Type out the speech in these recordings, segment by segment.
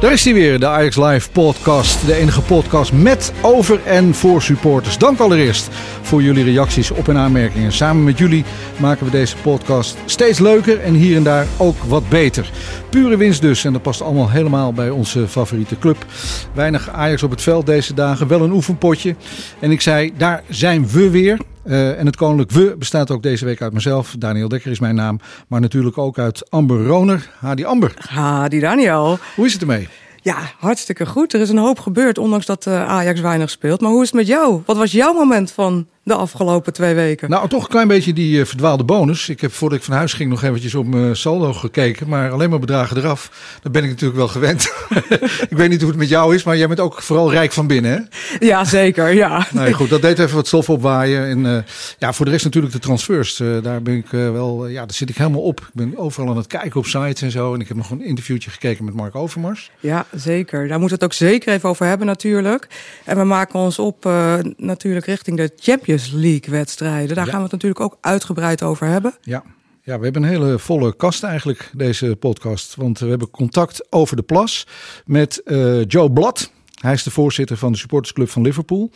Daar is hij weer, de Ajax Live podcast. De enige podcast met, over en voor supporters. Dank allereerst voor jullie reacties op en aanmerkingen. Samen met jullie maken we deze podcast steeds leuker en hier en daar ook wat beter. Pure winst dus en dat past allemaal helemaal bij onze favoriete club. Weinig Ajax op het veld deze dagen, wel een oefenpotje. En ik zei, daar zijn we weer. Uh, en het koninklijk we bestaat ook deze week uit mezelf. Daniel Dekker is mijn naam. Maar natuurlijk ook uit Amber Roner. Hadi Amber. Hadi Daniel. Hoe is het ermee? Ja, hartstikke goed. Er is een hoop gebeurd, ondanks dat uh, Ajax weinig speelt. Maar hoe is het met jou? Wat was jouw moment van de afgelopen twee weken? Nou, toch een klein beetje die uh, verdwaalde bonus. Ik heb voordat ik van huis ging nog eventjes op mijn saldo gekeken. Maar alleen maar bedragen eraf. Dat ben ik natuurlijk wel gewend. ik weet niet hoe het met jou is, maar jij bent ook vooral rijk van binnen, hè? Ja, zeker, ja. Nee, goed, dat deed even wat stof opwaaien. En uh, ja, voor de rest natuurlijk de transfers. Uh, daar ben ik wel, ja, daar zit ik helemaal op. Ik ben overal aan het kijken op sites en zo. En ik heb nog een interviewtje gekeken met Mark Overmars. Ja, zeker. Daar moeten we het ook zeker even over hebben natuurlijk. En we maken ons op natuurlijk richting de Champions League wedstrijden. Daar ja. gaan we het natuurlijk ook uitgebreid over hebben. Ja. Ja, we hebben een hele volle kast eigenlijk, deze podcast. Want we hebben contact over de plas met uh, Joe Blad. Hij is de voorzitter van de supportersclub van Liverpool.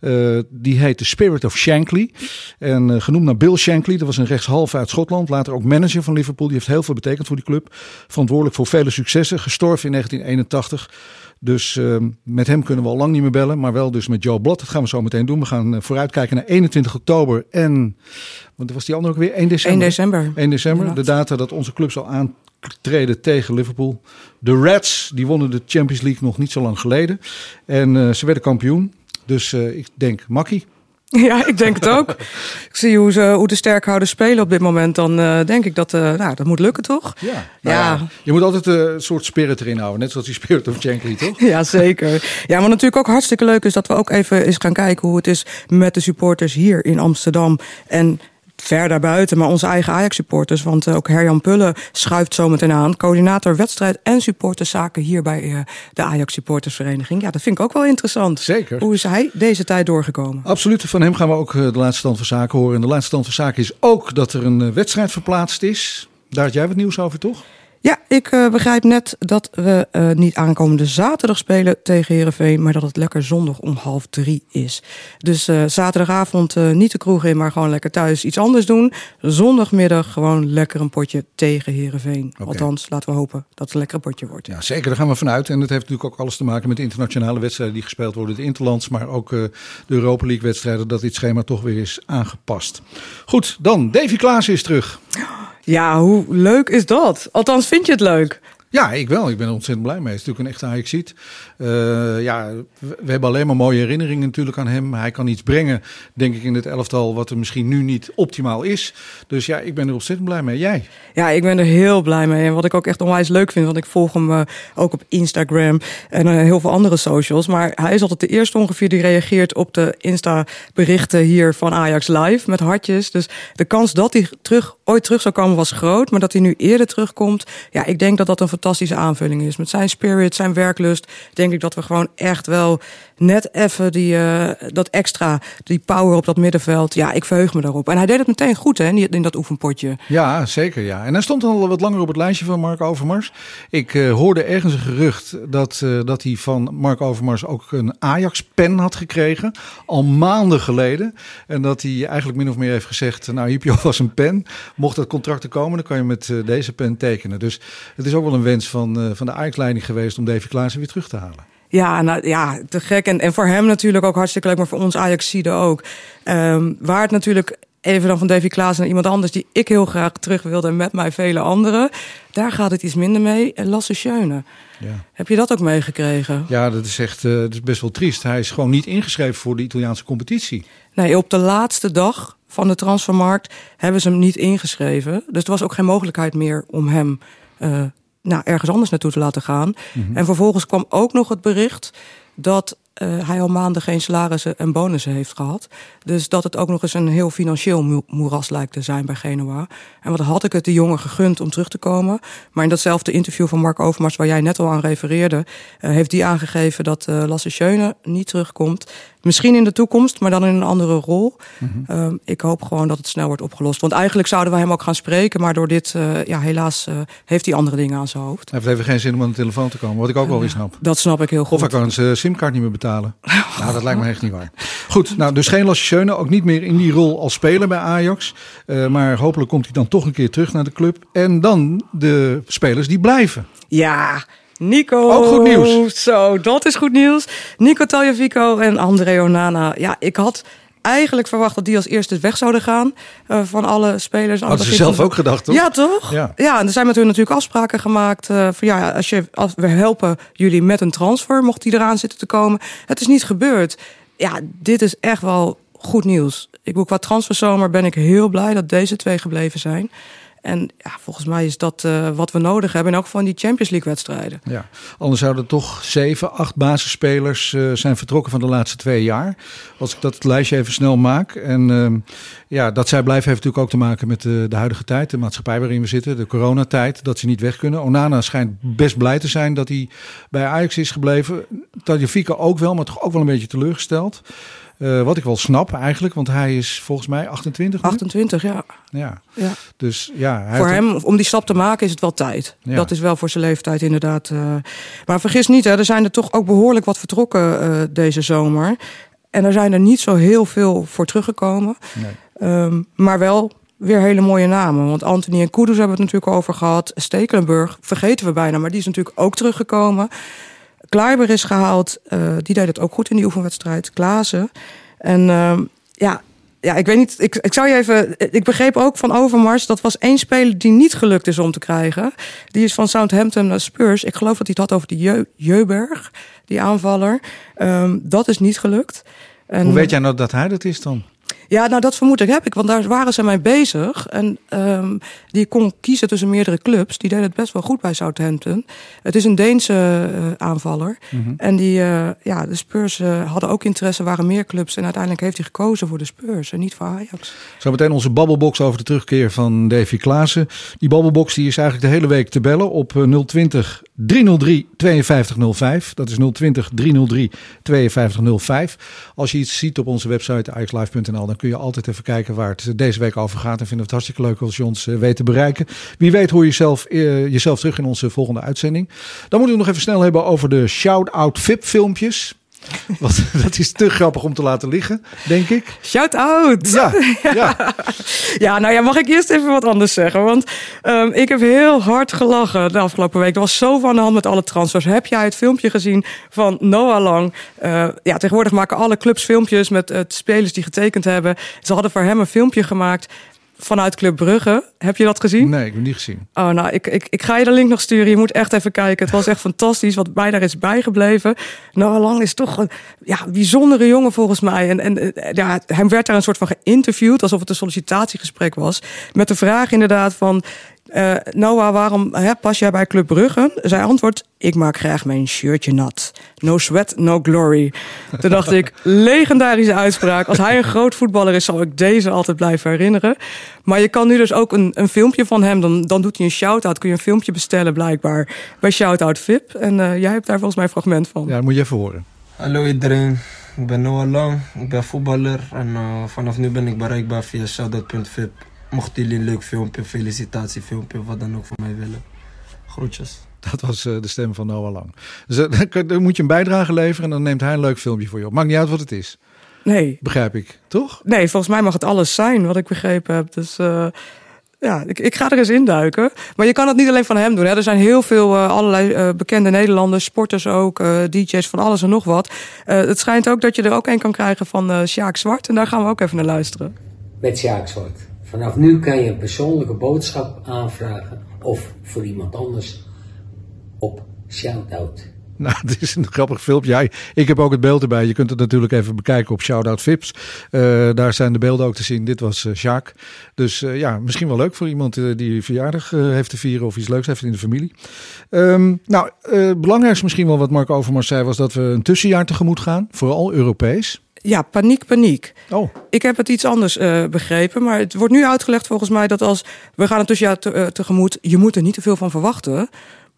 Uh, die heet de Spirit of Shankly. En uh, genoemd naar Bill Shankly. Dat was een rechtshalve uit Schotland. Later ook manager van Liverpool. Die heeft heel veel betekend voor die club. Verantwoordelijk voor vele successen. Gestorven in 1981. Dus uh, met hem kunnen we al lang niet meer bellen, maar wel dus met Joe Blad. Dat gaan we zo meteen doen. We gaan uh, vooruitkijken naar 21 oktober en, wat was die andere ook weer? 1 december. 1 december. 1 december, de data dat onze club zal aantreden tegen Liverpool. De Reds, die wonnen de Champions League nog niet zo lang geleden. En uh, ze werden kampioen. Dus ik denk makkie. Ja, ik denk het ook. ik zie hoe ze, hoe de sterkhouders spelen op dit moment. Dan uh, denk ik dat uh, nou, dat moet lukken, toch? Ja. Nou ja. ja. Je moet altijd uh, een soort spirit erin houden. Net zoals die spirit of Shankly, toch? ja, zeker. Ja, maar natuurlijk ook hartstikke leuk is dat we ook even eens gaan kijken hoe het is met de supporters hier in Amsterdam. En ver daarbuiten, maar onze eigen Ajax-supporters. Want ook Herjan Pullen schuift zometeen aan. Coördinator wedstrijd en supporterszaken hier bij de Ajax-supportersvereniging. Ja, dat vind ik ook wel interessant. Zeker. Hoe is hij deze tijd doorgekomen? Absoluut. Van hem gaan we ook de laatste stand van zaken horen. En de laatste stand van zaken is ook dat er een wedstrijd verplaatst is. Daar had jij wat nieuws over, toch? Ik uh, begrijp net dat we uh, niet aankomende zaterdag spelen tegen Herenveen, maar dat het lekker zondag om half drie is. Dus uh, zaterdagavond niet de kroeg in, maar gewoon lekker thuis iets anders doen. Zondagmiddag gewoon lekker een potje tegen Herenveen. Okay. Althans, laten we hopen dat het een lekker potje wordt. Ja, zeker. Daar gaan we vanuit. En dat heeft natuurlijk ook alles te maken met de internationale wedstrijden die gespeeld worden, de Interlands, maar ook de Europa League wedstrijden, dat dit schema toch weer is aangepast. Goed, dan Davy Klaas is terug. Ja, hoe leuk is dat? Althans, vind je het leuk? Ja, ik wel. Ik ben er ontzettend blij mee. Het is natuurlijk een echte Ajaxiet. Uh, ja, we hebben alleen maar mooie herinneringen natuurlijk aan hem. Hij kan iets brengen, denk ik, in het elftal wat er misschien nu niet optimaal is. Dus ja, ik ben er ontzettend blij mee. Jij? Ja, ik ben er heel blij mee. En wat ik ook echt onwijs leuk vind, want ik volg hem uh, ook op Instagram en uh, heel veel andere socials. Maar hij is altijd de eerste ongeveer die reageert op de Insta-berichten hier van Ajax Live met hartjes. Dus de kans dat hij terug, ooit terug zou komen was groot. Maar dat hij nu eerder terugkomt, ja, ik denk dat dat een fantastische aanvulling is. Met zijn spirit, zijn werklust, denk ik dat we gewoon echt wel net even die, uh, dat extra, die power op dat middenveld. Ja, ik verheug me daarop. En hij deed het meteen goed, hè, in, dat oefenpotje. Ja, zeker, ja. En hij stond al wat langer op het lijstje van Mark Overmars. Ik uh, hoorde ergens een gerucht dat, uh, dat hij van Mark Overmars ook een Ajax-pen had gekregen. Al maanden geleden. En dat hij eigenlijk min of meer heeft gezegd, nou, hier heb alvast een pen. Mocht dat contract er komen, dan kan je met deze pen tekenen. Dus het is ook wel een wens van, van de Ajax-leiding geweest om Davy Klaassen weer terug te halen. Ja, nou, ja, te gek. En, en voor hem natuurlijk ook hartstikke leuk, maar voor ons Ajaxide ook. Um, waar het natuurlijk even dan van Davy Klaas naar iemand anders die ik heel graag terug wilde en met mij vele anderen. Daar gaat het iets minder mee. En Lasse Schöne. Ja. Heb je dat ook meegekregen? Ja, dat is echt uh, dat is best wel triest. Hij is gewoon niet ingeschreven voor de Italiaanse competitie. Nee, op de laatste dag van de transfermarkt hebben ze hem niet ingeschreven. Dus er was ook geen mogelijkheid meer om hem uh, nou, ergens anders naartoe te laten gaan. Mm -hmm. En vervolgens kwam ook nog het bericht dat uh, hij al maanden geen salarissen en bonussen heeft gehad. Dus dat het ook nog eens een heel financieel moeras lijkt te zijn bij Genoa. En wat had ik het de jongen gegund om terug te komen. Maar in datzelfde interview van Mark Overmars, waar jij net al aan refereerde, uh, heeft die aangegeven dat uh, Lasse Schöne niet terugkomt. Misschien in de toekomst, maar dan in een andere rol. Mm -hmm. uh, ik hoop gewoon dat het snel wordt opgelost. Want eigenlijk zouden we hem ook gaan spreken. Maar door dit, uh, ja, helaas uh, heeft hij andere dingen aan zijn hoofd. Hij heeft even geen zin om aan de telefoon te komen. Wat ik ook wel weer snap. Dat snap ik heel goed. Of hij kan zijn simkaart niet meer betalen. nou, dat lijkt me echt niet waar. Goed, nou, dus geen Lasse Schöne. Ook niet meer in die rol als speler bij Ajax. Uh, maar hopelijk komt hij dan toch een keer terug naar de club. En dan de spelers die blijven. Ja, Nico. Ook goed nieuws. Zo, dat is goed nieuws. Nico Taljavico en André Onana. Ja, ik had eigenlijk verwacht dat die als eerste weg zouden gaan uh, van alle spelers. Hadden ze zelf ook gedacht, toch? Ja, toch? Ja. ja, en er zijn met hun natuurlijk afspraken gemaakt. Uh, van ja, als je, als we helpen jullie met een transfer, mocht die eraan zitten te komen. Het is niet gebeurd. Ja, dit is echt wel goed nieuws. Ik bedoel, qua transferzomer ben ik heel blij dat deze twee gebleven zijn. En ja, volgens mij is dat uh, wat we nodig hebben. En ook van die Champions League wedstrijden. Ja, anders zouden toch zeven, acht basisspelers uh, zijn vertrokken van de laatste twee jaar. Als ik dat lijstje even snel maak. En uh, ja, dat zij blijven heeft natuurlijk ook te maken met de, de huidige tijd. De maatschappij waarin we zitten. De coronatijd. Dat ze niet weg kunnen. Onana schijnt best blij te zijn dat hij bij Ajax is gebleven. Tadjafika ook wel, maar toch ook wel een beetje teleurgesteld. Uh, wat ik wel snap eigenlijk, want hij is volgens mij 28. Nu? 28, ja. Ja. ja. Dus ja. Hij voor hem, om die stap te maken, is het wel tijd. Ja. Dat is wel voor zijn leeftijd inderdaad. Uh, maar vergis niet, hè, er zijn er toch ook behoorlijk wat vertrokken uh, deze zomer. En er zijn er niet zo heel veel voor teruggekomen. Nee. Um, maar wel weer hele mooie namen. Want Anthony en Kudus hebben het natuurlijk over gehad. Stekelenburg vergeten we bijna, maar die is natuurlijk ook teruggekomen. Kleiber is gehaald. Uh, die deed het ook goed in die oefenwedstrijd. Klaassen. En uh, ja, ja, ik weet niet. Ik, ik zou je even. Ik begreep ook van Overmars. Dat was één speler die niet gelukt is om te krijgen. Die is van Southampton naar Spurs. Ik geloof dat hij het had over die Je, Jeuberg, die aanvaller. Um, dat is niet gelukt. Hoe weet jij nou dat hij dat is dan? Ja, nou dat vermoed ik heb ik, want daar waren ze mee bezig. En um, die kon kiezen tussen meerdere clubs. Die deed het best wel goed bij Southampton. Het is een Deense uh, aanvaller. Mhm. En die, uh, ja, de Spurs uh, hadden ook interesse, waren meer clubs. En uiteindelijk heeft hij gekozen voor de Spurs en niet voor Ajax. Zometeen onze babbelbox over de terugkeer van Davy Klaassen. Die babbelbox die is eigenlijk de hele week te bellen op 020 303 5205. Dat is 020 303 5205. Als je iets ziet op onze website ajaxlive.nl, dan kun je altijd even kijken waar het deze week over gaat. En vinden we het hartstikke leuk als je ons uh, weet te bereiken. Wie weet hoor je jezelf, uh, jezelf terug in onze volgende uitzending. Dan moeten we nog even snel hebben over de shout-out VIP filmpjes. Want dat is te grappig om te laten liggen, denk ik. Shout out! Ja, ja. ja, nou ja, mag ik eerst even wat anders zeggen? Want um, ik heb heel hard gelachen de afgelopen week. Er was zo van de hand met alle transfers. Heb jij het filmpje gezien van Noah Lang? Uh, ja, tegenwoordig maken alle clubs filmpjes met uh, spelers die getekend hebben. Ze hadden voor hem een filmpje gemaakt vanuit Club Brugge. Heb je dat gezien? Nee, ik heb het niet gezien. Oh, nou, ik, ik, ik ga je de link nog sturen. Je moet echt even kijken. Het was echt fantastisch wat mij daar is bijgebleven. Noah Lang is toch een ja, bijzondere jongen volgens mij. En, en ja, hem werd daar een soort van geïnterviewd, alsof het een sollicitatiegesprek was. Met de vraag inderdaad van... Uh, Noah, waarom hè, pas jij bij Club Brugge? Zij antwoordt, ik maak graag mijn shirtje nat. No sweat, no glory. Toen dacht ik, legendarische uitspraak. Als hij een groot voetballer is, zal ik deze altijd blijven herinneren. Maar je kan nu dus ook een, een filmpje van hem, dan, dan doet hij een shout-out. Kun je een filmpje bestellen blijkbaar bij Shoutout VIP. En uh, jij hebt daar volgens mij een fragment van. Ja, dat moet je even horen. Hallo iedereen, ik ben Noah Lang, ik ben voetballer. En uh, vanaf nu ben ik bereikbaar via shoutout.vip. Mochten jullie een leuk filmpje, felicitatiefilmpje, wat dan ook voor mij willen. Groetjes. Dat was uh, de stem van Noah Lang. Dus dan moet je een bijdrage leveren en dan neemt hij een leuk filmpje voor je op. Maakt niet uit wat het is. Nee. Begrijp ik, toch? Nee, volgens mij mag het alles zijn wat ik begrepen heb. Dus uh, ja, ik, ik, ga er eens induiken. Maar je kan het niet alleen van hem doen. Hè. Er zijn heel veel uh, allerlei uh, bekende Nederlanders, sporters ook, uh, DJ's van alles en nog wat. het schijnt ook dat je er ook een kan krijgen van Sjaak Zwart. En daar gaan we ook even naar luisteren. met Sjaak Zwart. Vanaf nu kan je een persoonlijke boodschap aanvragen of voor iemand anders op Shoutout. Nou, het is een grappig filmpje. Ik heb ook het beeld erbij. Je kunt het natuurlijk even bekijken op Shoutout Vips. Uh, daar zijn de beelden ook te zien. Dit was uh, Sjaak. Dus uh, ja, misschien wel leuk voor iemand die verjaardag heeft te vieren of iets leuks heeft in de familie. Um, nou, belangrijkste misschien wel wat Mark Overmars zei was dat we een tussenjaar tegemoet gaan. Vooral Europees. Ja, paniek, paniek. Oh. Ik heb het iets anders uh, begrepen, maar het wordt nu uitgelegd volgens mij dat als we gaan een tussenjaar te, uh, tegemoet, je moet er niet te veel van verwachten.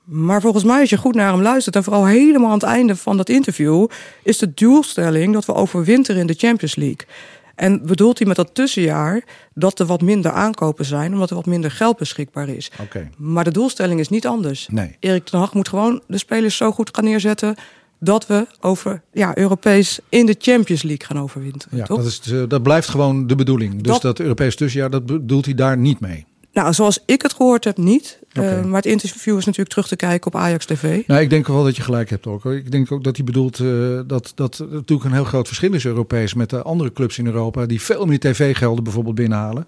Maar volgens mij, als je goed naar hem luistert, en vooral helemaal aan het einde van dat interview, is de doelstelling dat we overwinteren in de Champions League. En bedoelt hij met dat tussenjaar dat er wat minder aankopen zijn, omdat er wat minder geld beschikbaar is. Okay. Maar de doelstelling is niet anders. Nee. Erik ten Hag moet gewoon de spelers zo goed gaan neerzetten dat we over ja, Europees in de Champions League gaan overwinteren. Ja, toch? Dat, is, dat blijft gewoon de bedoeling. Dus dat, dat Europees tussenjaar, dat bedoelt hij daar niet mee. Nou, zoals ik het gehoord heb, niet. Okay. Uh, maar het interview is natuurlijk terug te kijken op Ajax TV. Nou, ik denk wel dat je gelijk hebt ook. Ik denk ook dat hij bedoelt uh, dat dat natuurlijk een heel groot verschil is Europees met de andere clubs in Europa die veel meer tv-gelden bijvoorbeeld binnenhalen.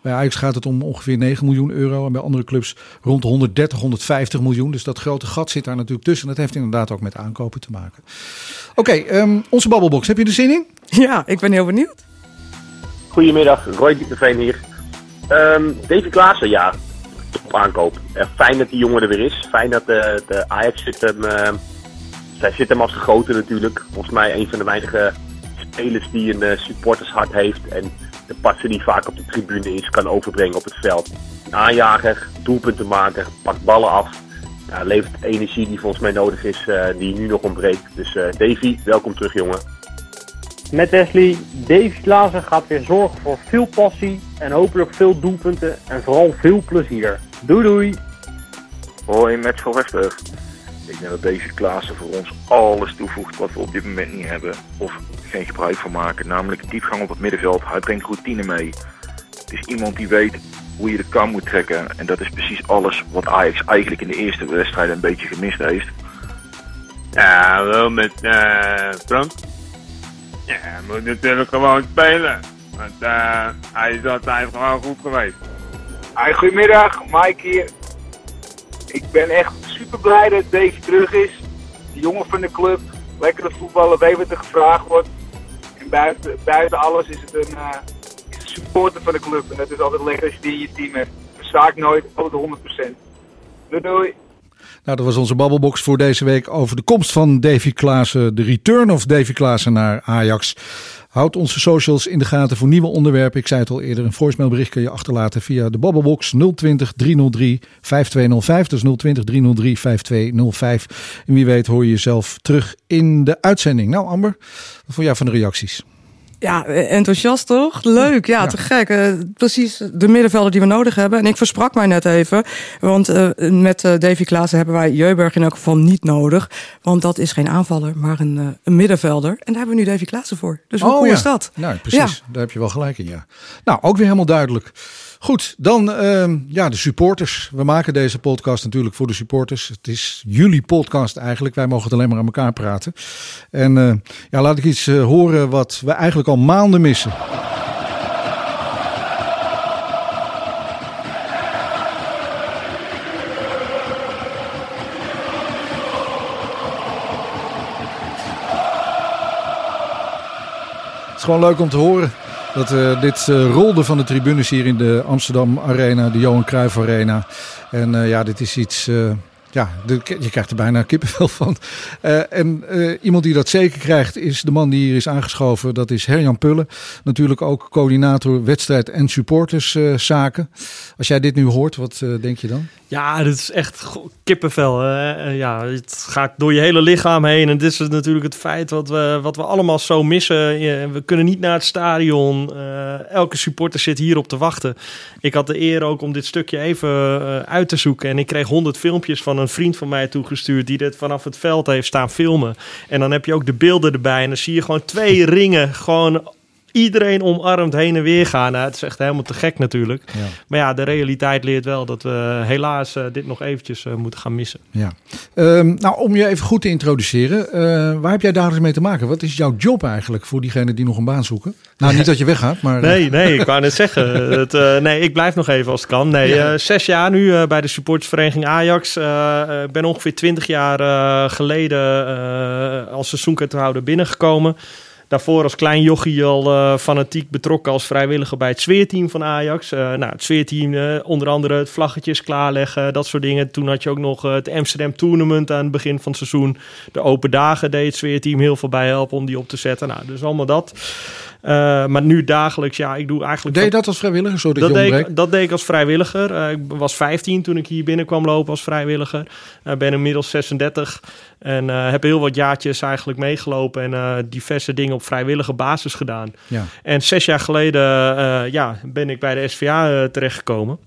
Bij Ajax gaat het om ongeveer 9 miljoen euro en bij andere clubs rond de 130, 150 miljoen. Dus dat grote gat zit daar natuurlijk tussen. Dat heeft inderdaad ook met aankopen te maken. Oké, okay, um, onze babbelbox. Heb je er zin in? Ja, ik ben heel benieuwd. Goedemiddag, Roy Dieterveen hier. Um, Davy Klaassen, ja, top aankoop. Fijn dat die jongen er weer is. Fijn dat de, de Ajax zit hem, uh, zij zit hem als gegoten natuurlijk. Volgens mij een van de weinige spelers die een uh, supportershart heeft. En de passie die vaak op de tribune is, kan overbrengen op het veld. Aanjager, doelpuntenmaker, pakt ballen af. Levert energie die volgens mij nodig is, die nu nog ontbreekt. Dus Davy, welkom terug jongen. Met Wesley, Davy Klaassen gaat weer zorgen voor veel passie en hopelijk veel doelpunten en vooral veel plezier. Doei doei! Hoi, met Van Wester. Ik denk dat Davy Klaassen voor ons alles toevoegt wat we op dit moment niet hebben of geen gebruik van maken. Namelijk diepgang op het middenveld. Hij brengt routine mee. Het is iemand die weet hoe je de kam moet trekken. En dat is precies alles wat Ajax eigenlijk in de eerste wedstrijd een beetje gemist heeft. Ja, wel met uh, Frank. Ja, hij moet natuurlijk gewoon spelen. Want uh, hij is altijd gewoon goed geweest. Hi, goedemiddag, Mike hier. Ik ben echt super blij dat Dave terug is. De jongen van de club, lekker de voetballen, weet wat er gevraagd wordt. En buiten, alles is het een, een supporter van de club. En dat is altijd lekker als je die in je team hebt. Verzaakt nooit, altijd 100%. Doei doei. Nou, dat was onze babbelbox voor deze week over de komst van Davy Klaassen. De return of Davy Klaassen naar Ajax. Houd onze socials in de gaten voor nieuwe onderwerpen. Ik zei het al eerder, een voicemailbericht kun je achterlaten via de babbelbox 020 303 5205. Dus 020 303 5205. En wie weet hoor je jezelf terug in de uitzending. Nou Amber, wat vond jij van de reacties? Ja, enthousiast toch? Leuk, ja, ja. te gek. Uh, precies de middenvelder die we nodig hebben. En ik versprak mij net even, want uh, met uh, Davy Klaassen hebben wij Jeuberg in elk geval niet nodig. Want dat is geen aanvaller, maar een, een middenvelder. En daar hebben we nu Davy Klaassen voor. Dus hoe oh, cool ja. is dat? Nou, precies. Ja. Daar heb je wel gelijk in, ja. Nou, ook weer helemaal duidelijk. Goed, dan uh, ja, de supporters. We maken deze podcast natuurlijk voor de supporters. Het is jullie podcast eigenlijk. Wij mogen het alleen maar aan elkaar praten. En uh, ja, laat ik iets uh, horen wat we eigenlijk al maanden missen. Het is gewoon leuk om te horen. Dat uh, dit uh, rolde van de tribunes hier in de Amsterdam Arena, de Johan Cruijff Arena. En uh, ja, dit is iets. Ja, je krijgt er bijna kippenvel van. en iemand die dat zeker krijgt is de man die hier is aangeschoven. Dat is Herjan Pullen. Natuurlijk ook coördinator wedstrijd en supporterszaken. Als jij dit nu hoort, wat denk je dan? Ja, dit is echt kippenvel. Ja, het gaat door je hele lichaam heen. En dit is natuurlijk het feit wat we, wat we allemaal zo missen. We kunnen niet naar het stadion. Elke supporter zit hierop te wachten. Ik had de eer ook om dit stukje even uit te zoeken. En ik kreeg honderd filmpjes van een vriend van mij toegestuurd... die dit vanaf het veld heeft staan filmen. En dan heb je ook de beelden erbij. En dan zie je gewoon twee ringen gewoon iedereen omarmd heen en weer gaan. Nou, het is echt helemaal te gek natuurlijk. Ja. Maar ja, de realiteit leert wel dat we helaas eh, dit nog eventjes eh, moeten gaan missen. Ja. Ehm, nou, om je even goed te introduceren, eh, waar heb jij dagelijks mee te maken? Wat is jouw job eigenlijk voor diegenen die nog een baan zoeken? Nou, niet dat je weggaat, maar... Nee, nee, ik wou net zeggen. Het, nee, ik blijf nog even als het kan. Nee, Ja. zes jaar nu bij de supportersvereniging Ajax. Ik ben ongeveer twintig jaar geleden als seizoenkaarthouder binnengekomen. Daarvoor als klein jochie al eh, fanatiek betrokken als vrijwilliger bij het sfeerteam van Ajax. Eh, nou, het sfeerteam, eh, onder andere het vlaggetjes klaarleggen, dat soort dingen. Toen had je ook nog het Amsterdam Tournament aan het begin van het seizoen. De open dagen deed het sfeerteam heel veel bij helpen om die op te zetten. Nou, dus allemaal dat. Eh, maar nu dagelijks, ja, ik doe eigenlijk... Deed je dat als vrijwilliger? Sorry dat, deed, ik, dat deed ik als vrijwilliger. Eh, ik was 15 toen ik hier binnen kwam lopen als vrijwilliger. Ik ben inmiddels 36 en eh, heb heel wat jaartjes eigenlijk meegelopen en eh, diverse dingen op vrijwillige basis gedaan. Ja. En zes jaar geleden eh, ja, ben ik bij de SVA eh, terechtgekomen.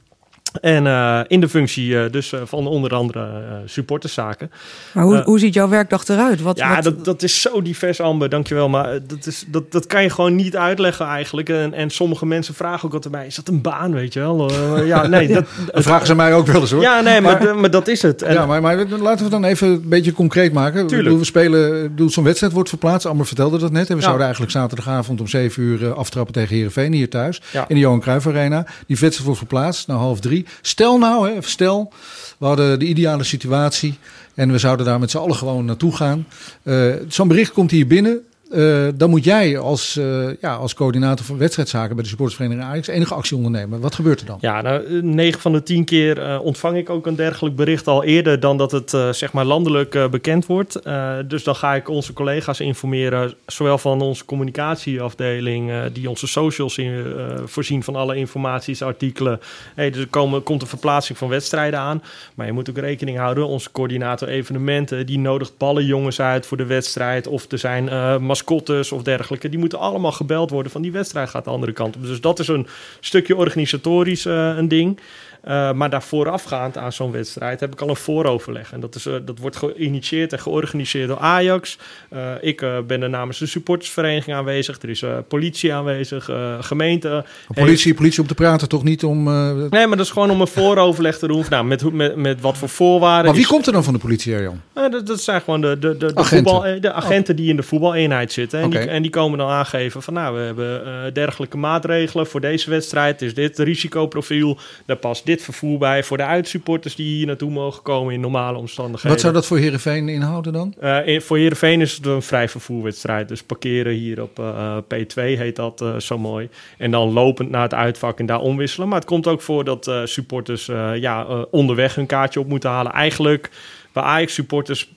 En eh, in de functie eh, dus eh, van onder andere supporterszaken. Maar hoe, hoe ziet jouw werkdag eruit? Wat, ja, wat- dat, dat is zo divers, Amber, dankjewel. Maar dat, is, dat, dat kan je gewoon niet uitleggen eigenlijk. En, en sommige mensen vragen ook altijd mij, is dat een baan, weet je wel? Ja, nee. Dat, Dat vragen ze mij ook wel eens hoor. Ja, nee, maar, maar, dat is het. En, ja, maar, maar laten we dan even een beetje concreet maken. Tuurlijk. We spelen, zo'n wedstrijd wordt verplaatst. Amber vertelde dat net. En we Ja. zouden eigenlijk zaterdagavond om 7 uur aftrappen tegen Heerenveen hier thuis. Ja. In de Johan Cruijff Arena. Die wedstrijd wordt verplaatst naar half drie. Stel nou, hè, stel, we hadden de ideale situatie. En we zouden daar met z'n allen gewoon naartoe gaan. Eh, zo'n bericht komt hier binnen. Eh, dan moet jij als, eh, ja, als coördinator van wedstrijdzaken bij de supportersvereniging Ajax enige actie ondernemen. Wat gebeurt er dan? Ja, nou, 9 van de 10 keer eh, ontvang ik ook een dergelijk bericht al eerder dan dat het eh, zeg maar landelijk eh, bekend wordt. Eh, dus dan ga ik onze collega's informeren, zowel van onze communicatieafdeling, eh, die onze socials in, eh, voorzien van alle informaties, artikelen. Hey, dus er komen, komt een verplaatsing van wedstrijden aan. Maar je moet ook rekening houden, onze coördinator evenementen, die nodigt ballenjongens uit voor de wedstrijd. Of er zijn eh, mascottes of dergelijke. Die moeten allemaal gebeld worden van die wedstrijd gaat de andere kant op. Dus dat is een stukje organisatorisch eh, een ding. Eh, maar daar voorafgaand aan zo'n wedstrijd heb ik al een vooroverleg. En dat, is, eh, dat wordt geïnitieerd en georganiseerd door Ajax. Eh, ik ben er namens de supportersvereniging aanwezig. Er is politie aanwezig, gemeente. Politie, politie om te praten, toch niet om... Nee, maar dat is gewoon om een vooroverleg te doen. Van, Nou, met, met, met wat voor voorwaarden. maar wie is- komt er dan van de politie? Eh, dat, dat zijn gewoon de, de, de, de, Agenten. voetbal, de agenten die in de voetbaleenheid zitten. En, die, en die komen dan aangeven van nou, we hebben dergelijke maatregelen voor deze wedstrijd. Is dit risicoprofiel? Daar past dit vervoer bij voor de uitsupporters die hier naartoe mogen komen in normale omstandigheden. Wat zou dat voor Heerenveen inhouden dan? Eh, in- voor Heerenveen is het een vrij vervoerwedstrijd. Dus parkeren hier op eh, P2 heet dat eh, zo mooi. En dan lopend naar het uitvak en daar omwisselen. Maar het komt ook voor dat eh, supporters eh, ja, eh, onderweg hun kaartje op moeten halen. Eigenlijk bij Ajax-supporters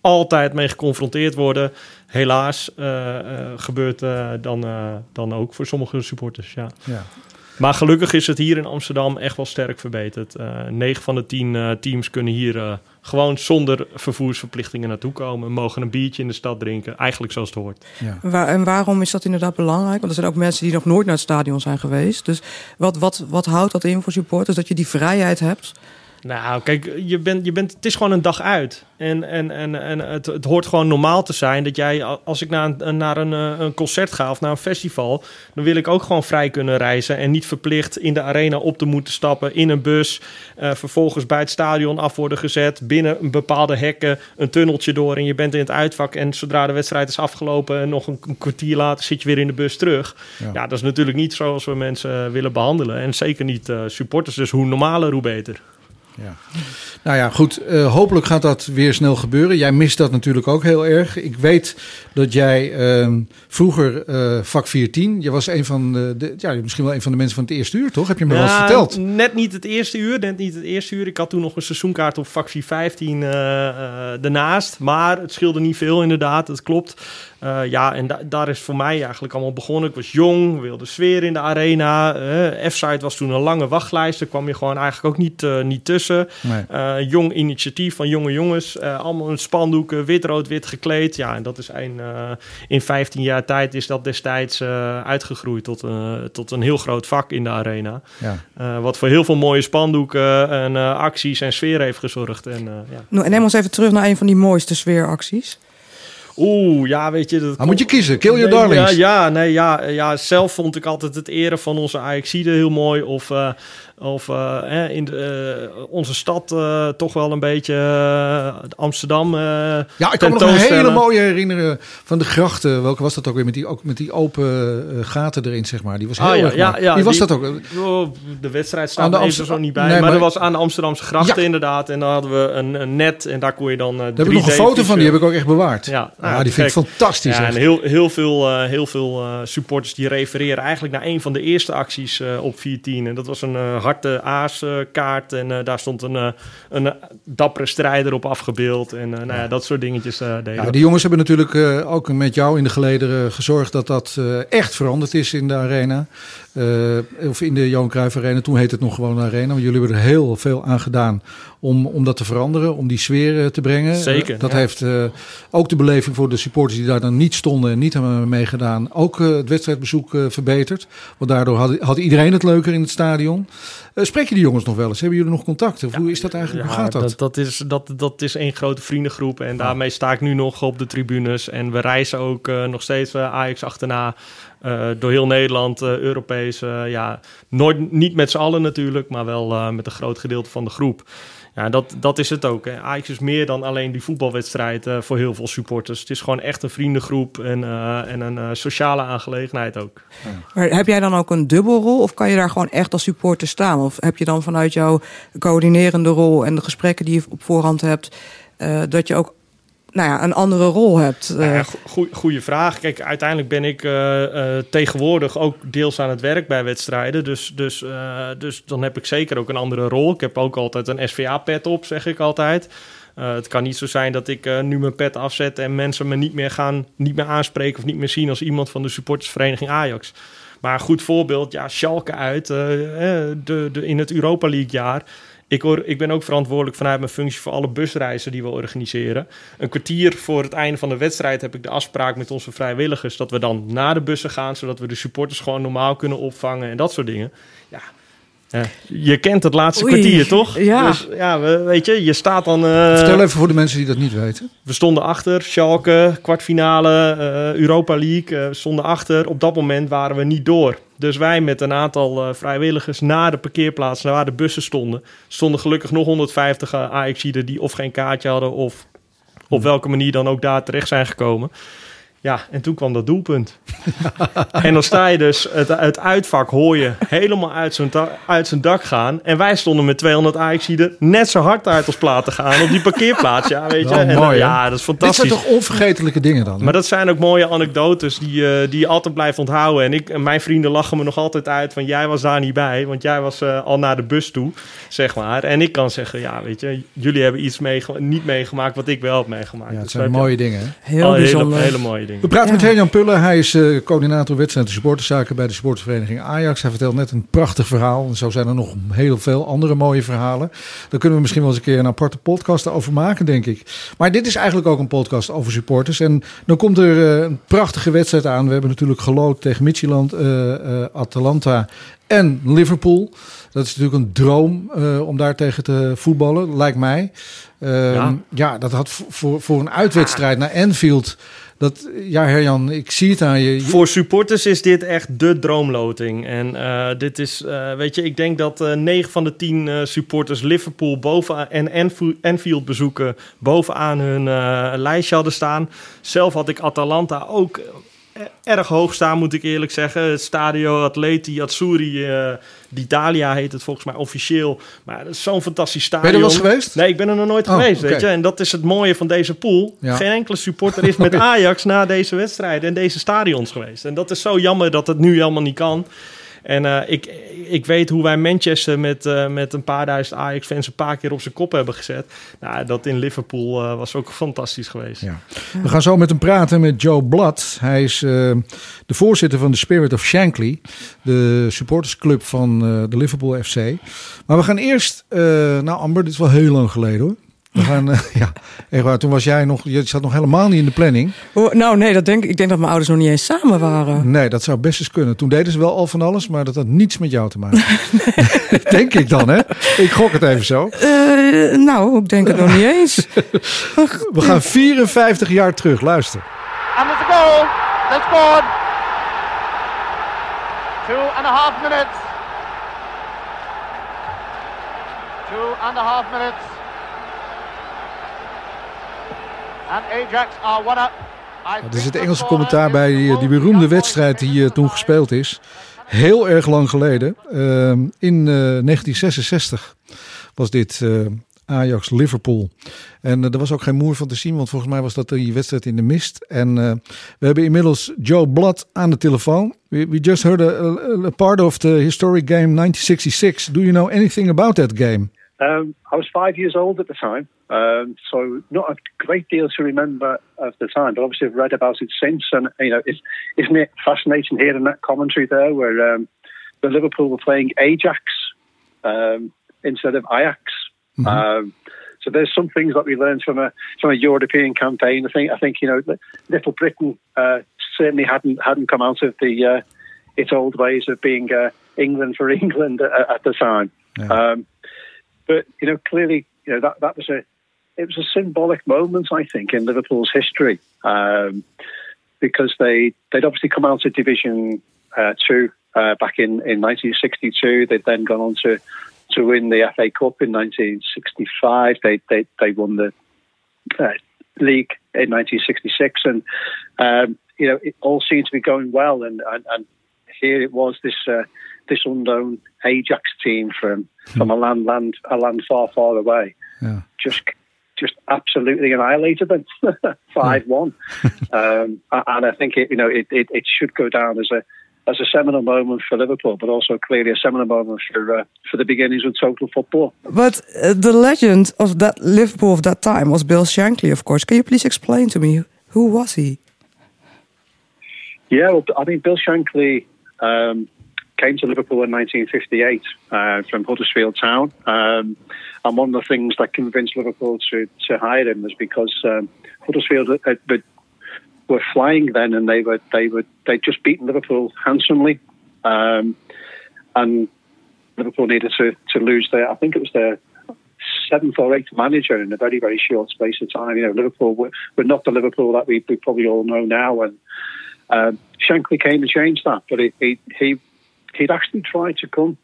altijd mee geconfronteerd worden. Helaas eh, eh, gebeurt eh, dan, eh, dan ook voor sommige supporters, ja. Ja. Maar gelukkig is het hier in Amsterdam echt wel sterk verbeterd. Eh 9 van de 10 eh, teams kunnen hier eh, gewoon zonder vervoersverplichtingen naartoe komen. Mogen een biertje in de stad drinken. Eigenlijk zoals het hoort. Waar, en waarom is dat inderdaad belangrijk? Want er zijn ook mensen die nog nooit naar het stadion zijn geweest. Dus wat, wat, wat houdt dat in voor supporters? Dat je die vrijheid hebt? Nou, kijk, je bent, je bent, het is gewoon een dag uit. En, en, en, en het, het hoort gewoon normaal te zijn dat jij, als ik naar een, naar een, eh, een concert ga of naar een festival, dan wil ik ook gewoon vrij kunnen reizen en niet verplicht in de arena op te moeten stappen in een bus, eh, vervolgens bij het stadion af worden gezet, binnen een bepaalde hekken, een tunneltje door en je bent in het uitvak en zodra de wedstrijd is afgelopen en nog een, een kwartier later zit je weer in de bus terug. Ja. Ja, dat is natuurlijk niet zoals we mensen eh, willen behandelen en zeker niet supporters. Dus hoe normaler, hoe beter. Ja. Nou ja, goed. eh, hopelijk gaat dat weer snel gebeuren. Jij mist dat natuurlijk ook heel erg. Ik weet dat jij ehm, vroeger eh, vak 410, je was een van de, de- ja, misschien wel een van de mensen van het eerste uur, toch? Heb je me wel eens verteld? Net niet het eerste uur, net niet het eerste uur. Ik had toen nog een seizoenkaart op vak 415 eh eh, daarnaast. Maar het scheelde niet veel inderdaad, dat klopt. Eh, ja, en da- daar is voor mij eigenlijk allemaal begonnen. Ik was jong, wilde sfeer in de arena. eh F-site was toen een lange wachtlijst. Daar kwam je gewoon eigenlijk ook niet, eh, niet tussen. Nee. Eh, jong initiatief van jonge jongens. eh, allemaal met spandoeken, wit, rood, wit gekleed. Ja, en dat is een, eh, in 15 jaar tijd is dat destijds eh, uitgegroeid tot, tot een heel groot vak in de arena. Ja. Eh, wat voor heel veel mooie spandoeken en eh, acties en sfeer heeft gezorgd. En, eh, ja. Nou, en neem ons even terug naar een van die mooiste sfeeracties. Oeh, ja, weet je... Dat moet je kiezen. Kill your Nee, darlings. Ja, ja, nee, ja, ja, zelf vond ik altijd het eren van onze Ajaxide heel mooi. Of, eh, of eh, in de, eh, onze stad eh, toch wel een beetje Amsterdam Ja, ik kan me nog een hele mooie herinneren van de grachten. Welke was dat ook weer? Met die, ook met die open gaten erin, zeg maar. Die was heel Ah, ja, erg ja, Wie was die- dat ook? Oh, de wedstrijd staat er even zo niet bij. Nee, maar, maar- dat was aan de Amsterdamse grachten inderdaad. En dan hadden we een, een net en daar kon je dan... Daar heb ik nog een foto van, die heb ik ook echt bewaard. Ja, Ja, die vind ik fantastisch, en heel, heel veel, heel veel supporters die refereren eigenlijk naar een van de eerste acties op 14. En dat was een eh harte aas eh, kaart en eh, daar stond een, eh, een dappere strijder op afgebeeld. En eh, nou ja, dat soort dingetjes deden Ja, die jongens hebben natuurlijk ook met jou in de gelederen gezorgd dat dat echt veranderd is in de arena. Of in de Johan Cruijff Arena. Toen heette het nog gewoon Arena. Maar jullie hebben er heel veel aan gedaan om, om dat te veranderen. Om die sfeer eh, te brengen. Zeker, Eh, dat ja. heeft eh, ook de beleving voor de supporters die daar dan niet stonden en niet hebben meegedaan. Ook het wedstrijdbezoek verbeterd. Want daardoor had, had iedereen het leuker in het stadion. Spreek je die jongens nog wel eens? Hebben jullie nog contact? Of hoe is dat eigenlijk? hoe gaat dat? Dat, is, dat, dat is één grote vriendengroep. En daarmee sta ik nu nog op de tribunes. En we reizen ook nog steeds Ajax achterna. door heel Nederland, eh, Europees. ja, nooit, niet met z'n allen natuurlijk, maar wel met een groot gedeelte van de groep. Ja, dat, dat is het ook. Hè. Ajax is meer dan alleen die voetbalwedstrijd eh, voor heel veel supporters. Het is gewoon echt een vriendengroep en, eh, en een eh, sociale aangelegenheid ook. Maar heb jij dan ook een dubbelrol of kan je daar gewoon echt als supporter staan? Of heb je dan vanuit jouw coördinerende rol en de gesprekken die je op voorhand hebt, eh, dat je ook nou ja, een andere rol hebt? Nou ja, eh? go- goeie vraag. Kijk, uiteindelijk ben ik eh, eh, tegenwoordig ook deels aan het werk bij wedstrijden. Dus, dus, dus dan heb ik zeker ook een andere rol. Ik heb ook altijd een SVA-pet op, zeg ik altijd. Het kan niet zo zijn dat ik nu mijn pet afzet en mensen me niet meer gaan, niet meer aanspreken of niet meer zien als iemand van de supportersvereniging Ajax. Maar een goed voorbeeld, ja, Schalke uit de, de, in het Europa League jaar. Ik, hoor, ik ben ook verantwoordelijk vanuit mijn functie voor alle busreizen die we organiseren. Een kwartier voor het einde van de wedstrijd heb ik de afspraak met onze vrijwilligers dat we dan naar de bussen gaan, zodat we de supporters gewoon normaal kunnen opvangen en dat soort dingen. Ja, eh, je kent het laatste Oei, kwartier, toch? ja. Dus ja, we, weet je, je staat dan. eh, Vertel even voor de mensen die dat niet weten. we stonden achter, Schalke, kwartfinale, eh, Europa League, eh, we stonden achter. Op dat moment waren we niet door. Dus wij met een aantal eh, vrijwilligers naar de parkeerplaats, naar waar de bussen stonden, stonden gelukkig nog 150 Ajaxiden die of geen kaartje hadden of op welke manier dan ook daar terecht zijn gekomen. Ja, en toen kwam dat doelpunt. en dan sta je dus, het, het uitvak hoor je helemaal uit zijn, uit zijn dak gaan. En wij stonden met 200 Ajaxiden net zo hard uit als plaat te gaan op die parkeerplaats. Ja, weet je. Wel En, mooi, ja, dat is Dit fantastisch. zijn toch onvergetelijke dingen dan? hè? Maar dat zijn ook mooie anekdotes die, eh, die je altijd blijft onthouden. En, ik, en mijn vrienden lachen me nog altijd uit van jij was daar niet bij. Want jij was eh, al naar de bus toe, zeg maar. En ik kan zeggen, ja, weet je, jullie hebben iets niet meegemaakt wat ik wel heb meegemaakt. Ja, het Dus zijn mooie dingen. hè? Heel al hele, bijzonder. hele mooie dingen. We praten met Herjan Pullen. Hij is eh, coördinator wedstrijd en supporterszaken bij de supportersvereniging Ajax. Hij vertelt net een prachtig verhaal. En zo zijn er nog heel veel andere mooie verhalen. Daar kunnen we misschien wel eens een keer een aparte podcast over maken, denk ik. Maar dit is eigenlijk ook een podcast over supporters. En dan komt er eh, een prachtige wedstrijd aan. We hebben natuurlijk geloot tegen Midtjylland, eh, eh, Atalanta en Liverpool. Dat is natuurlijk een droom eh, om daar tegen te voetballen, lijkt mij. Ehm, ja. Ja. dat had voor- voor, voor een uitwedstrijd naar Anfield. Dat, ja, Herjan, ik zie het aan je. Voor supporters is dit echt de droomloting. En eh, dit is, eh, weet je, ik denk dat eh 9 van de 10 eh, supporters Liverpool boven en Anfield bezoeken bovenaan hun lijstje hadden staan. Zelf had ik Atalanta ook erg hoog staan, moet ik eerlijk zeggen. Het Stadio Atleti Azzurri eh d'Italia heet het volgens mij officieel. Maar dat is zo'n fantastisch Ben stadion. je er wel geweest? Nee, ik ben er nog nooit Oh, geweest, weet je. En dat is het mooie van deze pool. Ja. Geen enkele supporter is met Ajax na deze wedstrijd en deze stadions geweest. En dat is zo jammer dat het nu helemaal niet kan. En eh, ik, ik weet hoe wij Manchester met, eh, met een paar duizend Ajax-fans een paar keer op zijn kop hebben gezet. Nou, dat in Liverpool eh, was ook fantastisch geweest. Ja. We gaan zo met hem praten met Joe Blad. Hij is de voorzitter van de Spirit of Shankly, de supportersclub van de Liverpool FC. Maar we gaan eerst, nou Amber, dit is wel heel lang geleden hoor. We gaan, eh, ja, echt waar, toen was jij nog, je zat nog helemaal niet in de planning. Oh, nou, nee, dat denk, ik denk dat mijn ouders nog niet eens samen waren. Nee, dat zou best eens kunnen. Toen deden ze wel al van alles, maar dat had niets met jou te maken. denk ik dan, hè? Ik gok het even zo. Eh, nou, ik denk het nog niet eens. We gaan 54 jaar terug, luister. And there's a goal. They scored. Two and a half minutes. Two and a half minutes. Er zit Engelse commentaar bij die, die beroemde wedstrijd die eh, toen gespeeld is. Heel erg lang geleden. Ehm, in eh, 1966 was dit eh, Ajax-Liverpool. En eh, er was ook geen moer van te zien, want volgens mij was dat die wedstrijd in de mist. En eh, we hebben inmiddels Joe Blood aan de telefoon. We, we just heard a part of the historic game 1966. Do you know anything about that game? Um, I was five years old at the time, um, so not a great deal to remember of the time, but obviously I've read about it since. And you know, it's, isn't it fascinating hearing that commentary there, where um, the Liverpool were playing Ajax um, instead of Ajax. Um, so there's some things that we learned from a from a European campaign. I think I think you know, Little Britain uh, certainly hadn't hadn't come out of the uh, its old ways of being uh, England for England at, at the time. Um, but you know, clearly, you know that that was a it was a symbolic moment, I think, in Liverpool's history um, because they they'd obviously come out of Division uh, Two uh, back in, in 1962. They'd then gone on to to win the FA Cup in 1965. They they they won the uh, league in 1966, and um, you know it all seemed to be going well. And and, and here it was this uh, this unknown Ajax team from from a land land a land far far away, Yeah. just just absolutely annihilated them five one. um, and I think it you know it, it, it should go down as a as a seminal moment for Liverpool, but also clearly a seminal moment for uh, for the beginnings of total football. But uh, the legend of that Liverpool of that time was Bill Shankly, of course. Can you please explain to me who was he? Yeah, well, I mean, Bill Shankly um, came to Liverpool in 1958 uh, from Huddersfield Town. Um, and one of the things that convinced Liverpool to, to hire him was because um, Huddersfield had, had, were flying then and they were they were they'd just beaten Liverpool handsomely. Um, and Liverpool needed to, to lose their, I think it was their seventh or eighth manager in a very, very short space of time. You know, Liverpool were, were not the Liverpool that we, we probably all know now. And um, Shankly came and changed that, but he, he, he, he'd actually tried to come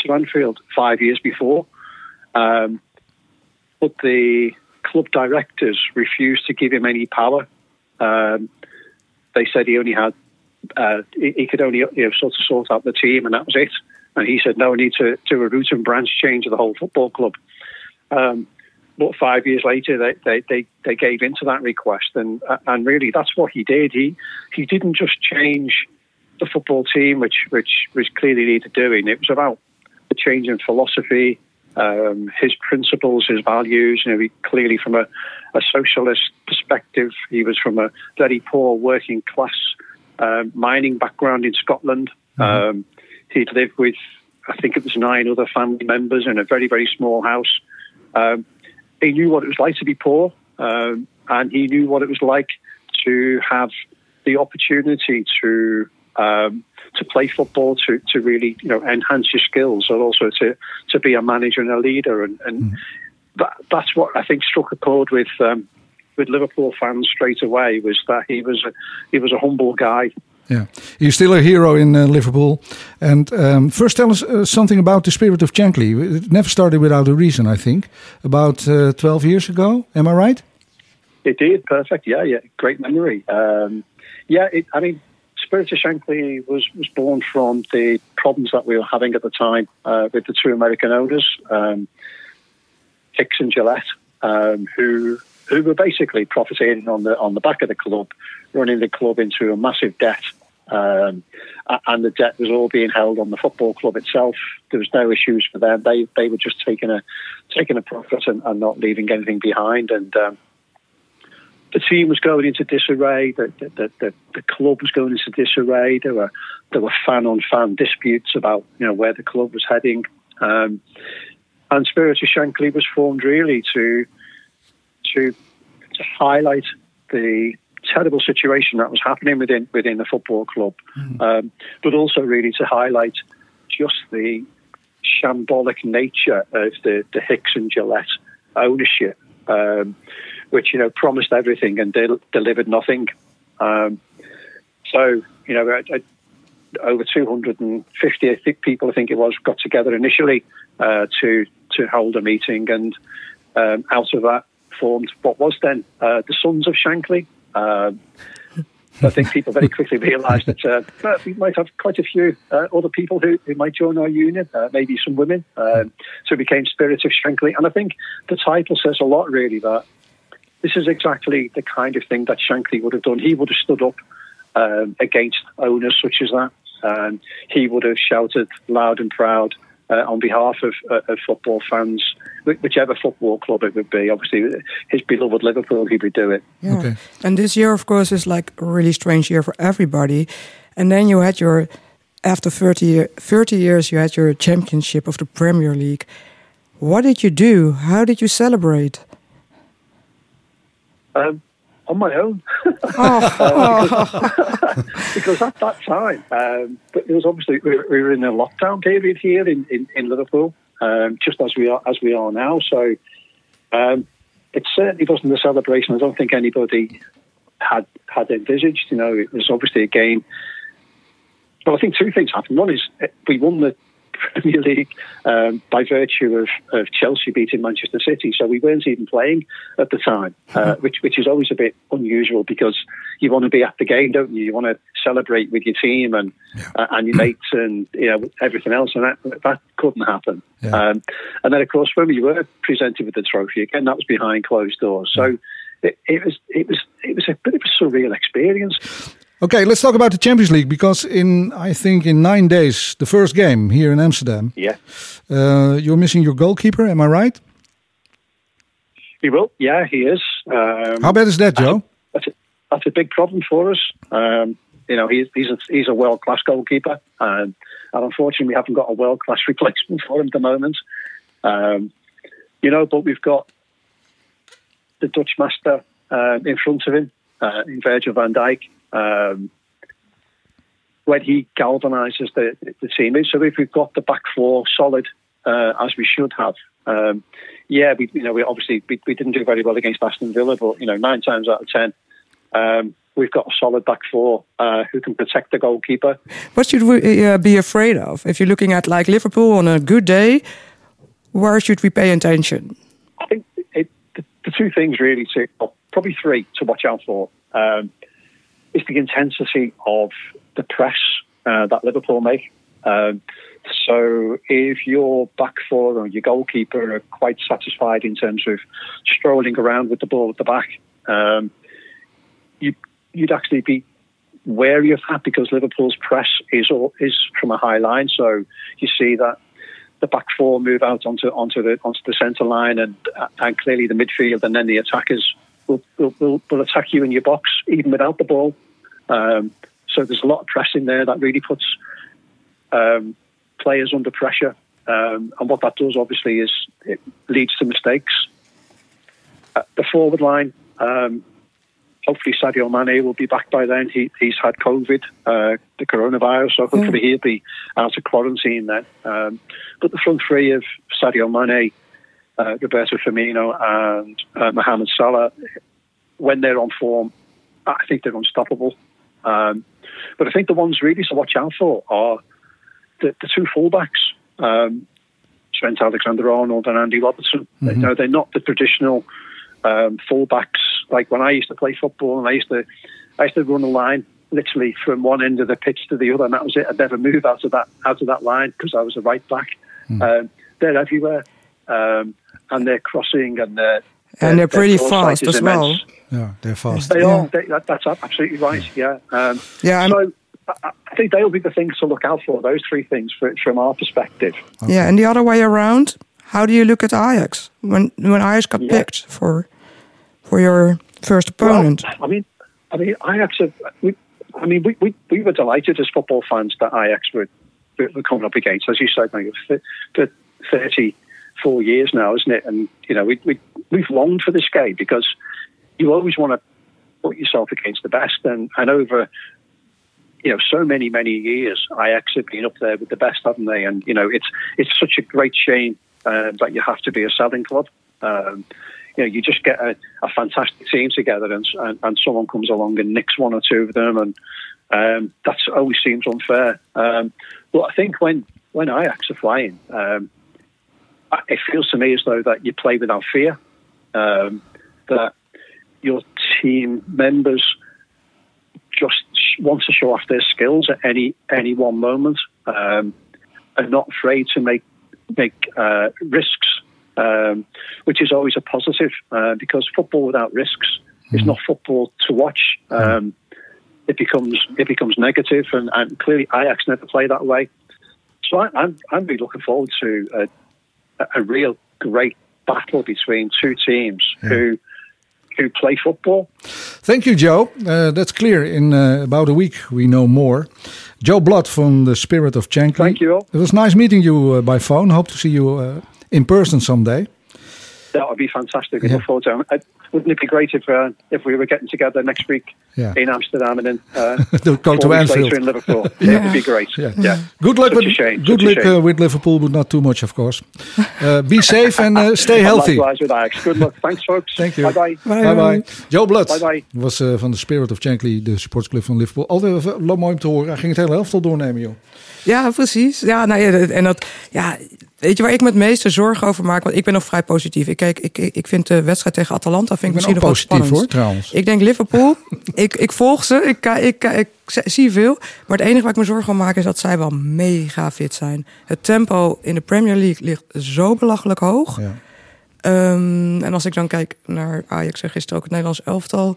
to Anfield five years before. Um, but the club directors refused to give him any power. Um, they said he only had, uh, he, he could only you know, sort of sort out the team, and that was it. And he said, no, I need to do a root and branch change of the whole football club. Um, but five years later, they, they, they, they gave into that request, and and really that's what he did. He he didn't just change the football team, which which was clearly needed doing. It was about the change in philosophy, um, his principles, his values. You know, he clearly from a, a socialist perspective, he was from a very poor working class um, mining background in Scotland. Um, he'd lived with, I think it was nine other family members in a very very small house. Um, he knew what it was like to be poor, um, and he knew what it was like to have the opportunity to um, to play football, to to really you know enhance your skills, and also to to be a manager and a leader, and, and that, that's what I think struck a chord with um, with Liverpool fans straight away was that he was a, he was a humble guy. Yeah, he's still a hero in uh, Liverpool. And um, first, tell us uh, something about the spirit of Shankly. It never started without a reason, I think. About uh, 12 years ago, am I right? It did perfect. Yeah, yeah, great memory. Um, yeah, it, I mean, Of Shankly was was born from the problems that we were having at the time uh, with the two American owners, um, Hicks and Gillette, um, who who were basically profiting on the on the back of the club, running the club into a massive debt. Um, and the debt was all being held on the football club itself. There was no issues for them. They they were just taking a taking a profit and, and not leaving anything behind. And um, the team was going into disarray. The, the, the, the, club was going into disarray. There were there were fan on fan disputes about you know where the club was heading. Um, and Spirit of Shankly was formed really to to to highlight the terrible situation that was happening within within the football club, um, but also really to highlight just the shambolic nature of the, the Hicks and Gillette ownership, um, which you know promised everything and del- delivered nothing. Um, so you know, I, I, over 250 I think, people, I think it was, got together initially uh, to to hold a meeting, and um, out of that formed what was then uh, the Sons of Shankly. Um, I think people very quickly realised that uh, we might have quite a few uh, other people who, who might join our union, uh, maybe some women. Um, so it became Spirit of Shankly. And I think the title says a lot, really, that this is exactly the kind of thing that Shankly would have done. He would have stood up um, against owners such as that. Um, he would have shouted loud and proud uh, on behalf of, uh, of football fans, whichever football club it would be. Obviously, his beloved Liverpool, he would do it. Yeah. And this year, of course, is like a really strange year for everybody. And then you had your, after 30, 30 years, you had your championship of the Premier League. What did you do? How did you celebrate? Um, on my own. Oh. Uh, because, because at that time, um, but there was obviously we were, we were in a lockdown period here in, in, in Liverpool, um, just as we are as we are now. So um, it certainly wasn't a celebration. I don't think anybody had had envisaged. You know, it was obviously a game. Well, I think two things happened. One is uh, we won the Premier League um, by virtue of, of Chelsea beating Manchester City. So we weren't even playing at the time, uh, which which is always a bit unusual because you want to be at the game, don't you? You want to celebrate with your team and uh, and your mates and you know everything else, and that that couldn't happen. Um, and then, of course, when we were presented with the trophy again, that was behind closed doors. So. It, it was it was it was a bit of a surreal experience. Okay, let's talk about the Champions League because in I think in nine days, the first game here in Amsterdam. Yeah. Uh, you're missing your goalkeeper. Am I right? He will. Yeah, he is. Um, How bad is that, Joe? That's a, that's a big problem for us. Um, you know, he's he's a, he's a world class goalkeeper, um, and unfortunately, we haven't got a world class replacement for him at the moment. Um, you know, but we've got the Dutch master uh, in front of him, uh, in Virgil van Dijk. Um, when he galvanises the, the team, so if we've got the back four solid uh, as we should have, um, yeah, we you know we obviously we, we didn't do very well against Aston Villa, but you know nine times out of ten, um, we've got a solid back four uh, who can protect the goalkeeper. What should we uh, be afraid of? If you're looking at like Liverpool on a good day, where should we pay attention? I think it, the, the two things really to probably three to watch out for um, is the intensity of the press uh, that Liverpool make. Um, so if your back four or your goalkeeper are quite satisfied in terms of strolling around with the ball at the back, um, you, you'd actually be wary of that because Liverpool's press is is from a high line. So you see that the back four move out onto onto the onto the centre line, and and clearly the midfield, and then the attackers will will, will, will attack you in your box even without the ball. Um, so there's a lot of pressing there that really puts um, players under pressure, um, and what that does obviously is it leads to mistakes. Uh, the forward line. Um, hopefully Sadio Mane will be back by then. He, he's had COVID, uh, the coronavirus, so hopefully he'll be out of quarantine then. Um, but the front three of Sadio Mane, uh, Roberto Firmino, and uh, Mohamed Salah, when they're on form, I think they're unstoppable. Um, but I think the ones really to watch out for are the, the two fullbacks, um, Trent Alexander-Arnold and Andy Robertson. Mm-hmm. You know, they're not the traditional um, fullbacks like when I used to play football and I used to I used to run a line literally from one end of the pitch to the other, and that was it. I'd never move out of that out of that line because I was a right back. Hmm. Um, they're everywhere, um, and they're crossing and they're and they're pretty their foresight fast is as well. Yeah, they're fast. They Yeah. are. They, that, that's absolutely right. Yeah. Um, Yeah, I'm- so I, I think they'll be the things to look out for. Those three things for, from our perspective. Yeah, and the other way around, how do you look at Ajax when when Ajax got picked for for your first opponent? Well, I mean, I mean, Ajax. Have, we, I mean, we, we, we were delighted as football fans that Ajax were, were coming up against, as you said, like, the 30, four years now, isn't it? And you know, we, we we've longed for this game because you always want to put yourself against the best, and and over you know so many many years, Ajax have been up there with the best, haven't they? And you know, it's it's such a great shame uh, that you have to be a selling club. Um, you know, you just get a, a fantastic team together, and, and and someone comes along and nicks one or two of them, and um, that always seems unfair. Um, but I think when when Ajax are flying, um, it feels to me as though that you play without fear. Um, that your team members just want to show off their skills at any any one moment, um, and not afraid to make make uh, risks, um, which is always a positive uh, because football without risks is not football to watch. Um, it becomes it becomes negative, and, and clearly Ajax never play that way. So I, I'm I'm really looking forward to a, a real great battle between two teams who who play football. Thank you, Joe. Uh, that's clear. In uh, about a week, we know more. Joe Blood from the Spirit of Shankly. Thank you. It was nice meeting you uh, by phone. Hope to see you uh, in person someday. That would be fantastic. I look forward to it. Wouldn't it be great if uh, if we were getting together next week Yeah. in Amsterdam and then uh, go to Anfield. later in Liverpool? It would be great. Yeah. Good luck Such with good luck uh, with Liverpool, but not too much, of course. Uh, be safe and uh, stay healthy. Likewise with Ajax. Good luck. Thanks, folks. Thank you. Bye bye. Bye bye. Joe Blood Bye bye. was uh, van de Spirit of Shankly, de supportsclub van Liverpool. Altijd uh, mooi om te horen. Hij ging het hele helft al doornemen, joh. Ja, precies. Ja, nou ja, en dat, ja, weet je waar ik me het meeste zorgen over maak? Want ik ben nog vrij positief. Ik, kijk, ik, ik vind de wedstrijd tegen Atalanta vind ik, misschien nog positief, hoor, trouwens. Ik denk Liverpool. ik, ik volg ze. Ik, ik, ik, ik zie veel. Maar het enige waar ik me zorgen om maak is dat zij wel mega fit zijn. Het tempo in de Premier League ligt zo belachelijk hoog. Ja. Ehm, en als ik dan kijk naar Ajax en gisteren ook het Nederlands elftal...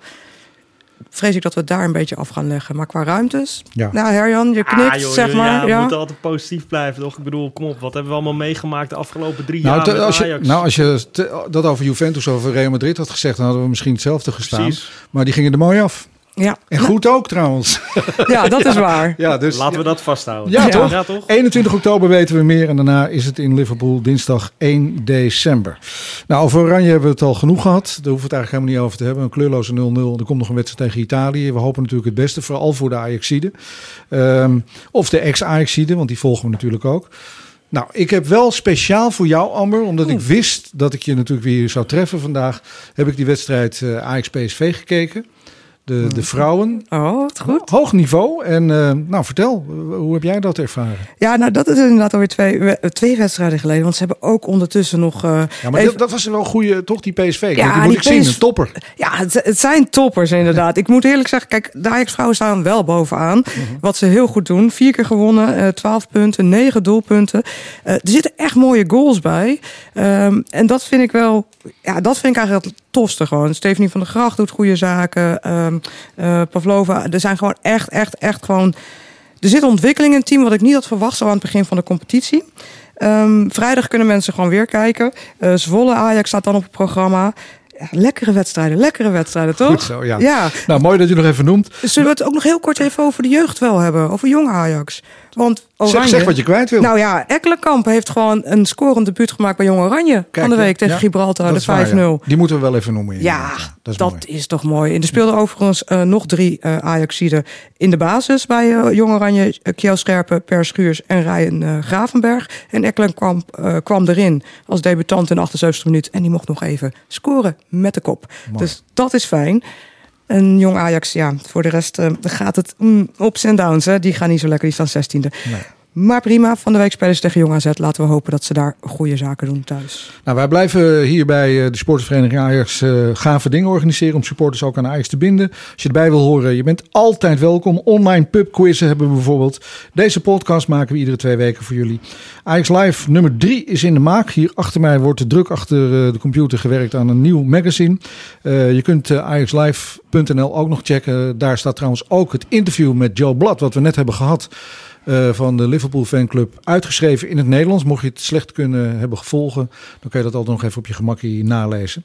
vrees ik dat we het daar een beetje af gaan leggen. Maar qua ruimtes... Ja. Nou, Herjan, je knikt, Ah, joh, zeg maar. Ja, we ja. moeten altijd positief blijven, toch? Ik bedoel, kom op. Wat hebben we allemaal meegemaakt de afgelopen drie Nou, jaar te- met als je, nou, als je te- dat over Juventus, over Real Madrid had gezegd, dan hadden we misschien hetzelfde gestaan. Precies. Maar die gingen er mooi af. Ja. En goed ook trouwens. Ja, dat is waar. Ja, dus, Laten we dat vasthouden. Ja, toch? Ja, toch? 21 oktober weten we meer en daarna is het in Liverpool dinsdag 1 december. Nou, over Oranje hebben we het al genoeg gehad. Daar hoeven we het eigenlijk helemaal niet over te hebben. Een kleurloze 0-0. Er komt nog een wedstrijd tegen Italië. We hopen natuurlijk het beste, vooral voor de Ajaxide. Ehm of de ex-Ajaxide, want die volgen we natuurlijk ook. Nou, ik heb wel speciaal voor jou, Amber, omdat ik wist dat ik je natuurlijk weer zou treffen vandaag, heb ik die wedstrijd eh Ajax-PSV gekeken. De, de vrouwen. Oh, wat goed. Hoog niveau. En eh, nou, vertel, hoe heb jij dat ervaren? Ja, nou dat is inderdaad alweer twee, we- twee wedstrijden geleden. Want ze hebben ook ondertussen nog... eh, Ja, maar even- dat, dat was wel een goede, toch die PSV? Ja, die moet die ik zien, een topper. Ja, het, het zijn toppers inderdaad. Ik moet eerlijk zeggen, kijk, de Ajax-vrouwen staan wel bovenaan. Mhm. Wat ze heel goed doen. Vier keer gewonnen, eh 12 punten, 9 doelpunten. Eh, er zitten echt mooie goals bij. Ehm, en dat vind ik wel, ja, dat vind ik eigenlijk het tofste gewoon. Stephanie van der Gracht doet goede zaken. Ehm eh, Pavlova, er zijn gewoon echt, echt, echt gewoon... Er zit ontwikkeling in het team wat ik niet had verwacht zo aan het begin van de competitie. Ehm, vrijdag kunnen mensen gewoon weer kijken. Eh, Zwolle Ajax staat dan op het programma. Lekkere wedstrijden, lekkere wedstrijden, toch? Goed zo, ja. ja. Nou, mooi dat je nog even noemt. Zullen we het ook nog heel kort even over de jeugd wel hebben? Over jong Ajax? Want Oranje... zeg wat je kwijt wil. Nou ja, Ekkelenkamp heeft gewoon een scorend debuut gemaakt bij Jong Oranje. van de week tegen ja, Gibraltar, dat de is waar, 5-0. ja. Die moeten we wel even noemen. Ja, dat dat, is is, mooi. toch mooi. En er speelden overigens eh, nog drie eh Ajaxiden in de basis bij eh, Jong Oranje. Uh, Kjell Scherpen, Per Schuurs en Ryan Gravenberg. En Ekkelenkamp kwam erin als debutant in de 78 minuut. En die mocht nog even scoren met de kop. Mooi. Dus dat is fijn. En Jong Ajax, ja, voor de rest eh, gaat het mm, ups en downs. Hè. Die gaan niet zo lekker, die staan 16e. Maar prima, van de week tegen Jong AZ. Laten we hopen dat ze daar goede zaken doen thuis. Nou, wij blijven hier bij eh, de sportvereniging Ajax eh, gave dingen organiseren om supporters ook aan Ajax te binden. Als je erbij wil horen, je bent altijd welkom. Online pubquizzen hebben we bijvoorbeeld. Deze podcast maken we iedere twee weken voor jullie. Ajax Live nummer drie is in de maak. Hier achter mij wordt de druk achter eh, de computer gewerkt aan een nieuw magazine. Je kunt eh, ajaxlive.nl ook nog checken. Daar staat trouwens ook het interview met Joe Blad, wat we net hebben gehad eh, van de Liverpool fanclub uitgeschreven in het Nederlands. Mocht je het slecht kunnen hebben gevolgen, dan kun je dat altijd nog even op je gemakkie nalezen.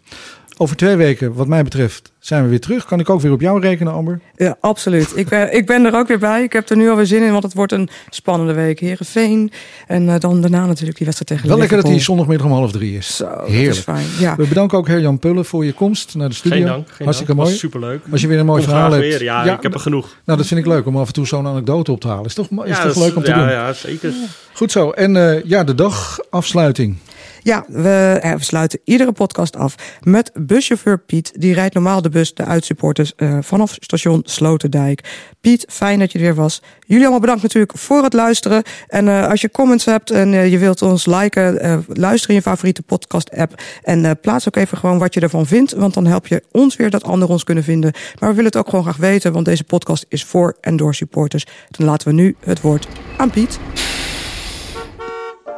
Over twee weken, wat mij betreft, zijn we weer terug. Kan ik ook weer op jou rekenen, Amber? Ja, absoluut. Ik ben, ik ben er ook weer bij. Ik heb er nu alweer zin in, want het wordt een spannende week. Herenveen. En uh, dan daarna natuurlijk die wedstrijd tegen Wel lekker dat die zondagmiddag om half drie is. Zo, dat Heerlijk. is fijn. Ja. We bedanken ook Herjan Pullen voor je komst naar de studio. Geen dank. Geen Hartstikke dank. mooi. Was superleuk. Als je weer een mooi Kom verhaal graag hebt. weer. Ja, ik heb er genoeg. Nou, dat vind ik leuk om af en toe zo'n anekdote op te halen. Is toch, is Ja, toch leuk om te ja, doen? ja, zeker. Goed zo. En eh, ja, de dagafsluiting. Ja, we, eh, we sluiten iedere podcast af met buschauffeur Piet. Die rijdt normaal de bus de uitsupporters eh vanaf station Sloterdijk. Piet, fijn dat je er weer was. Jullie allemaal bedankt natuurlijk voor het luisteren. En eh, als je comments hebt en je wilt ons liken, luister in je favoriete podcast-app. En plaats ook even gewoon wat je ervan vindt. Want dan help je ons weer dat anderen ons kunnen vinden. Maar we willen het ook gewoon graag weten, want deze podcast is voor en door supporters. Dan laten we nu het woord aan Piet.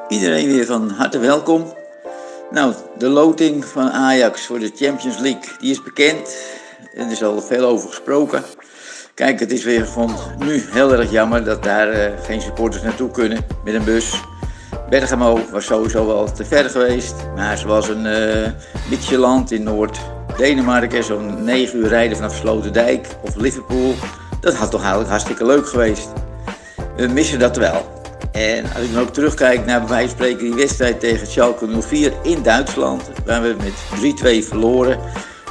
Iedereen weer van harte welkom. Nou, de loting van Ajax voor de Champions League, die is bekend. Er is al veel over gesproken. Kijk, het is weer gewoon nu heel erg jammer dat daar eh, geen supporters naartoe kunnen met een bus. Bergamo was sowieso wel te ver geweest. Maar zoals een uh, Midtjylland in Noord-Denemarken, zo'n 9 uur rijden vanaf Sloterdijk of Liverpool. Dat had toch eigenlijk hartstikke leuk geweest. We missen dat wel. En als ik dan ook terugkijk naar bij spreken die wedstrijd tegen Schalke 04 in Duitsland, waar we met 3-2 verloren.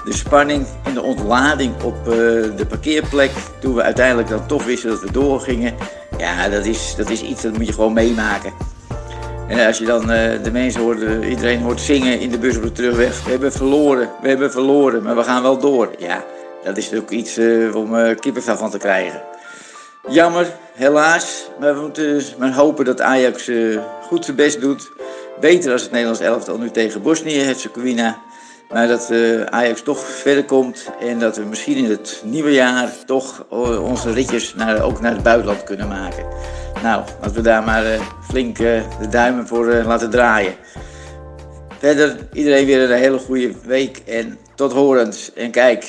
De spanning en de ontlading op uh, de parkeerplek, toen we uiteindelijk dan toch wisten dat we doorgingen. Ja, dat is, dat is iets dat moet je gewoon meemaken. En als je dan uh, de mensen hoort, uh, iedereen hoort zingen in de bus op de terugweg. We hebben verloren, we hebben verloren, maar we gaan wel door. Ja, dat is ook iets om kippenvel van te krijgen. Jammer, helaas. Maar we moeten maar hopen dat Ajax uh, goed zijn best doet. Beter als het Nederlands elftal nu tegen Bosnië-Herzegovina. Maar dat uh, Ajax toch verder komt. En dat we misschien in het nieuwe jaar toch uh, onze ritjes naar, ook naar het buitenland kunnen maken. Nou, laten we daar maar flink de duimen voor laten draaien. Verder, iedereen weer een hele goede week. En tot horens. En kijk,